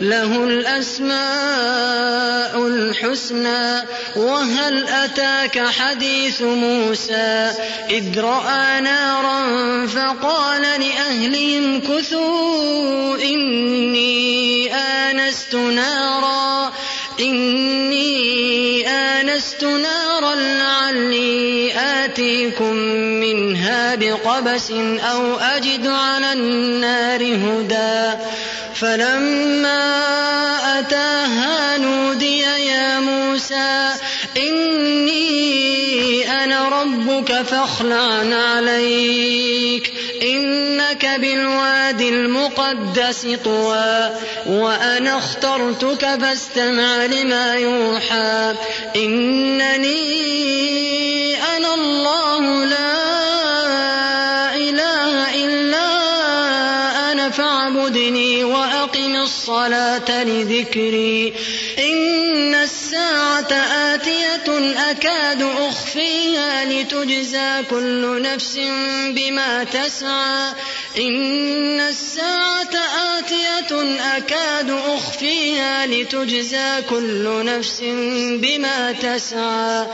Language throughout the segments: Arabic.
له الأسماء الحسنى وهل أتاك حديث موسى؟ إذ رأى نارا فقال لأهلهم كثوا إني آنست نارا إني آنست نارا لعلي آتيكم منها بقبس أو أجد على النار هدى. فلما أتاها نودي يا موسى إني أنا ربك فاخلع عليك إنك بالوادي المقدس طوى وأنا اخترتك فاستمع لما يوحى إنني الصلاة لذكري. إن الساعة آتية أكاد أخفيها لتجزى كل نفس بما تسعى. إن الساعة آتية أكاد أخفيها لتجزى كل نفس بما تسعى.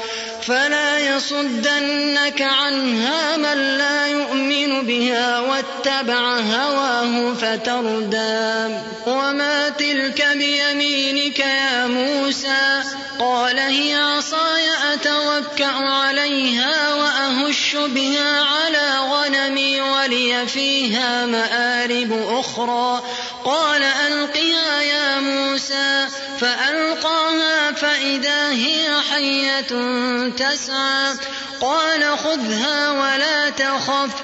فلا يصدنك عنها من لا يؤمن بها واتبع هواه فتردى. وما تلك بيمينك يا موسى؟ قال هي عصاي أتوكأ عليها وأهش بها على غنمي ولي فيها مآرب أخرى. قال ألقها يا موسى. فألقاها فإذا هي حية تسعى. قال خذها ولا تخف.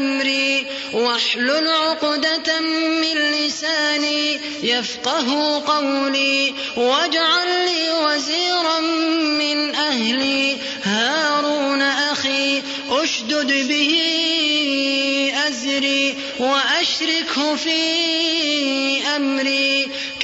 أمري واحلل عقدة من لساني يفقه قولي واجعل لي وزيرا من أهلي. هارون أخي أشدد به أزري وأشركه في أمري.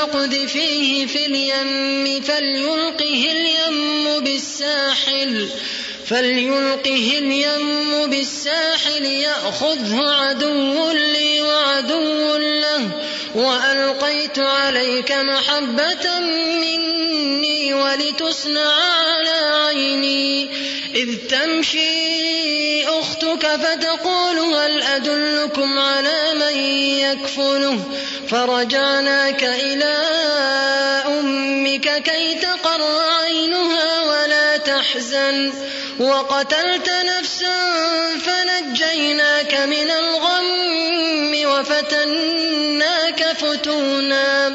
فاقذفيه في اليم فليلقه اليم بالساحل فليلقه اليم بالساحل يأخذه عدو لي وعدو له وألقيت عليك محبة مني ولتصنع على عيني إذ تمشي أختك فتقول هل أدلكم على من يكفله؟ فرجعناك إلى أمك كي تقر عينها ولا تحزن وقتلت نفسا فنجيناك من الغم وفتناك فتونا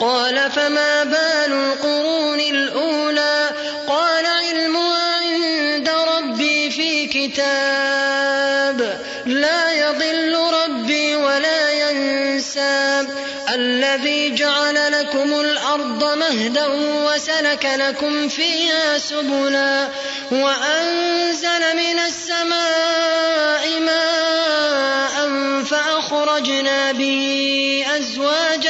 قال فما بال القرون الأولى قال علمها عند ربي في كتاب لا يضل ربي ولا ينسى الذي جعل لكم الأرض مهدا وسلك لكم فيها سبلا وأنزل من السماء ماء فأخرجنا به أزواجا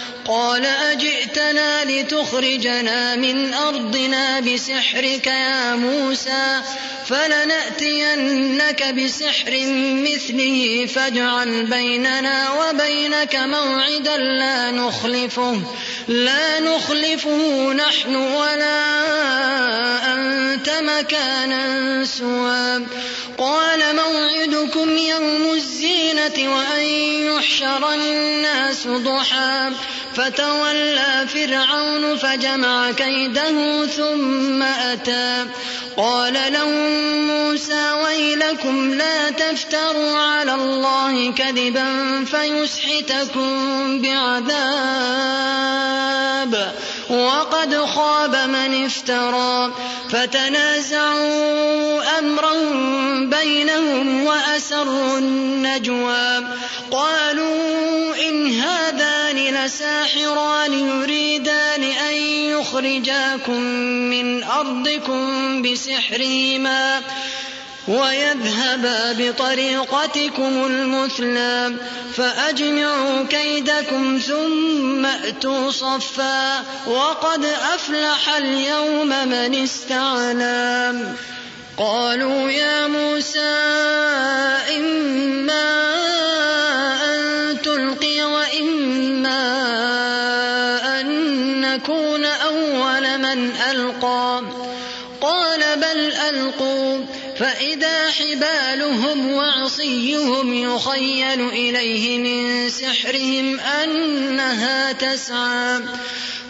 قال أجئتنا لتخرجنا من أرضنا بسحرك يا موسى فلنأتينك بسحر مثله فاجعل بيننا وبينك موعدا لا نخلفه لا نخلفه نحن ولا أنت مكانا سوى قال موعدكم يوم الزينة وأن يحشر الناس ضحى فتولى فرعون فجمع كيده ثم أتى. قال لهم موسى ويلكم لا تفتروا على الله كذبا فيسحتكم بعذاب. وقد خاب من افترى. فتنازعوا أمرهم بينهم وأسروا النجوى. قالوا إن هذان لساحران يريدان أن يخرجاكم من أرضكم بسحرهما ويذهبا بطريقتكم المثلى فأجمعوا كيدكم ثم أتوا صفا وقد أفلح اليوم من استعلى قالوا يا موسى إما حبالهم وعصيهم يخيل إليه من سحرهم أنها تسعى.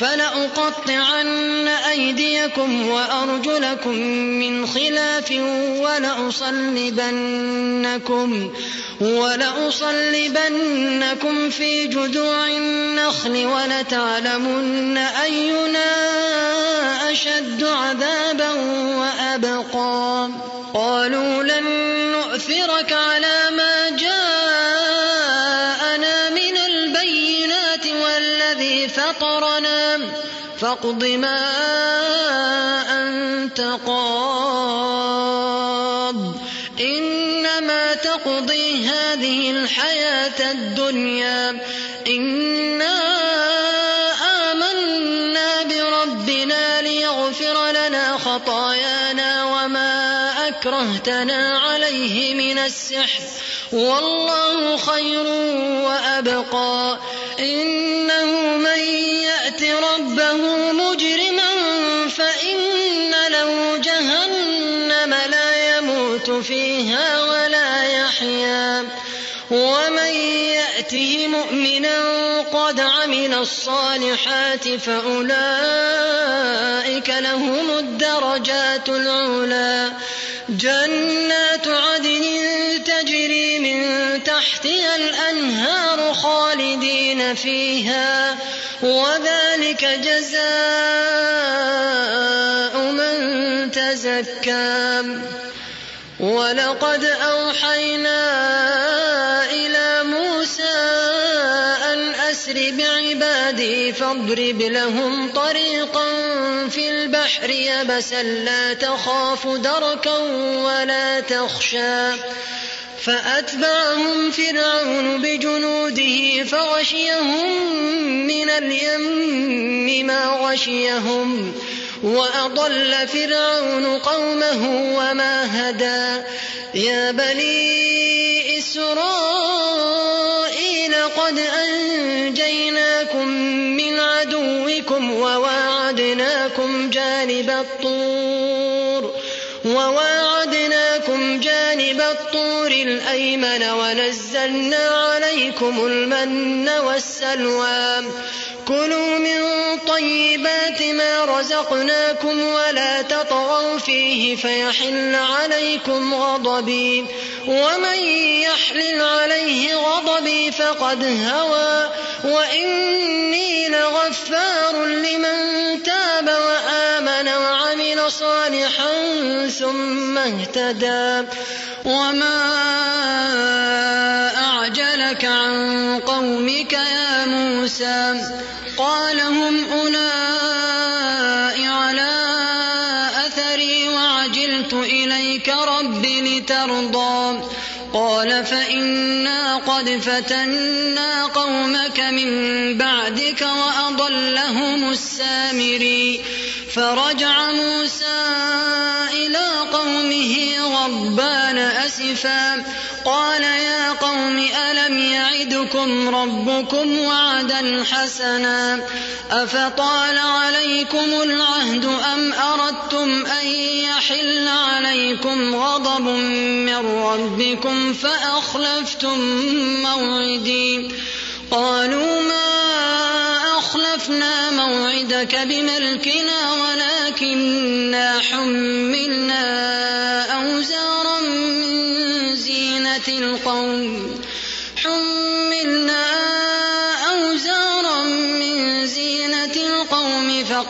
فلأقطعن أيديكم وأرجلكم من خلاف ولأصلبنكم ولأصلبنكم في جذوع النخل ولتعلمن أينا أشد عذابا وأبقى. قالوا لن نؤثرك على ما جاءنا فاقض ما أنت قاض. إنما تقضي هذه الحياة الدنيا. إنا آمنا بربنا ليغفر لنا خطايانا وما أكرهتنا عليه من السحر. والله خير وأبقى. إنه من ربه مجرما فإن له جهنم لا يموت فيها ولا يحيا. ومن يأته مؤمنا قد عمل الصالحات فأولئك لهم الدرجات العلى جنات عدن تجري من تحتها الأنهار خالدين فيها. وذلك جزاء من تزكى. ولقد أوحينا إلى موسى أن أسر بعبادي فاضرب لهم طريقا في البحر يبسا لا تخاف دركا ولا تخشى. فأتبعهم فرعون بجنوده فغشيهم من اليم ما غشيهم وأضل فرعون قومه وما هدى. يا بني إسرائيل قد أنجيناكم من عدوكم وواعدناكم جانب الطور وواعدناكم جانب الطور الأيمن ونزلنا عليكم المن والسلوى. كلوا من طيبات ما رزقناكم ولا تطغوا فيه فيحل عليكم غضبي. ومن يحلل عليه غضبي فقد هوى وإني لغفار لمن تاب وآمن وعمل صالحا ثم اهتدى. وما أعجلك عن قومك يا موسى؟ قال هم أولئك قال فإنا قد فتنا قومك من بعدك وأضلهم السامري فرجع موسى إلى قومه غضبان أسفا. قال يا قوم ألم يعدكم ربكم وعدا حسنا؟ أفطال عليكم العهد أم أردتم أن يحل عليكم غضب من ربكم فأخلفتم موعدي؟ قالوا ما أخلفنا موعدك بملكنا ولكننا حملنا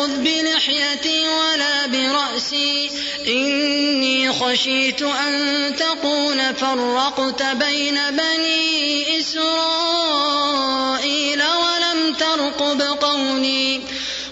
تأخذ بلحيتي ولا برأسي. إني خشيت أن تقول فرقت بين بني إسرائيل ولم ترقب قولي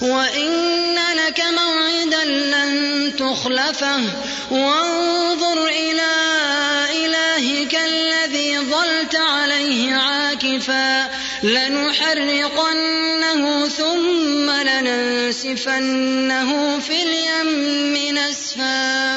وإن لك موعدا لن تخلفه. وانظر إلى إلهك الذي ظلت عليه عاكفا. لنحرقنه ثم لننسفنه في اليم نسفا.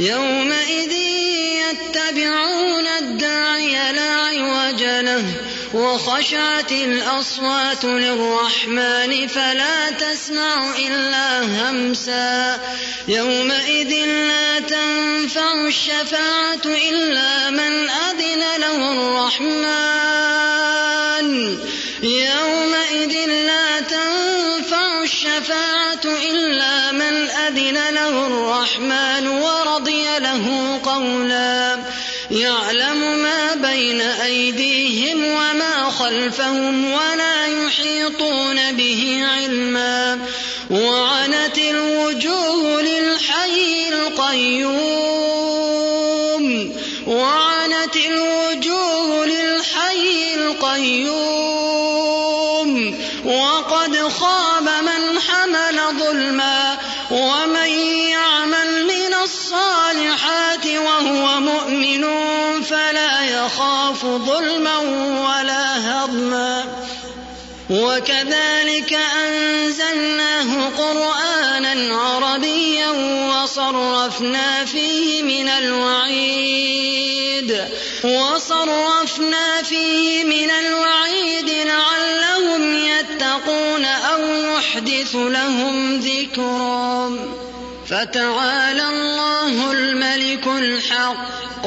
يومئذ يتبعون الداعي لا عوج له وخشعت الأصوات للرحمن فلا تسمع إلا همسا. يومئذ لا تنفع الشفاعة إلا من أذن له الرحمن. خلفهم ولا فلا يخاف ظلما ولا هضما. وكذلك أنزلناه قرآنا عربيا وصرفنا فيه من الوعيد وصرفنا فيه من الوعيد لعلهم يتقون أو يحدث لهم ذكرا. فتعالى الله الملك الحق.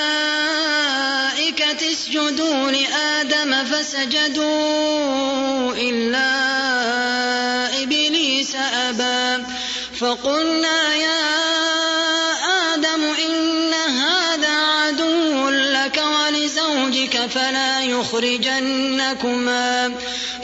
فسجدوا إلا إبليس أبى. فقلنا يا آدم إن هذا عدو لك ولزوجك فلا يخرجنكما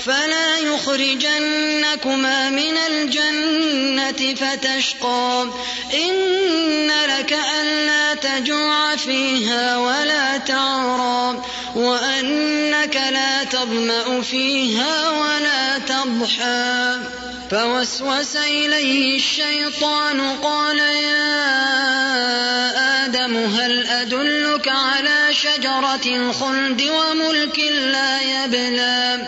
فلا يخرجنكما من الجنة فتشقى. إن لك ألا تجوع فيها ولا تعرى. وأنك لا تظمأ فيها ولا تضحى. فوسوس إليه الشيطان قال يا آدم هل أدلك على شجرة الخلد وملك لا يبلى؟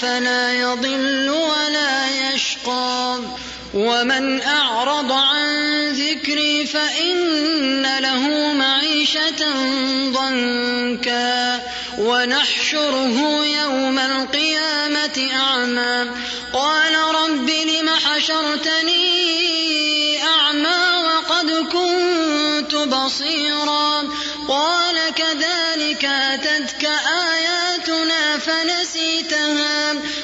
فلا يضل ولا يشقى. ومن أعرض عن ذكري فإن له معيشة ضنكا. ونحشره يوم القيامة أعمى. قال رب لم حشرتني أعمى وقد كنت بصيرا. قال كذلك أتتك آياتنا فنسيتها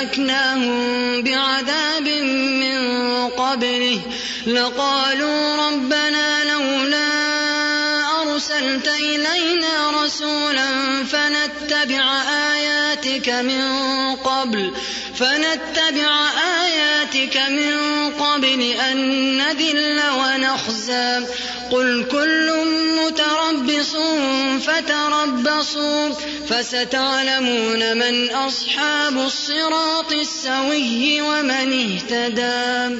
أهلكناهم بعذاب من قبله لقالوا ربنا لولا أرسلت إلينا رسولا فنتبع آياتك من قبل فنتبع آياتك من قبل أن نذل ونخزى قل كل متربص فتربصوا فستعلمون من أصحاب الصراط السوي ومن اهتدى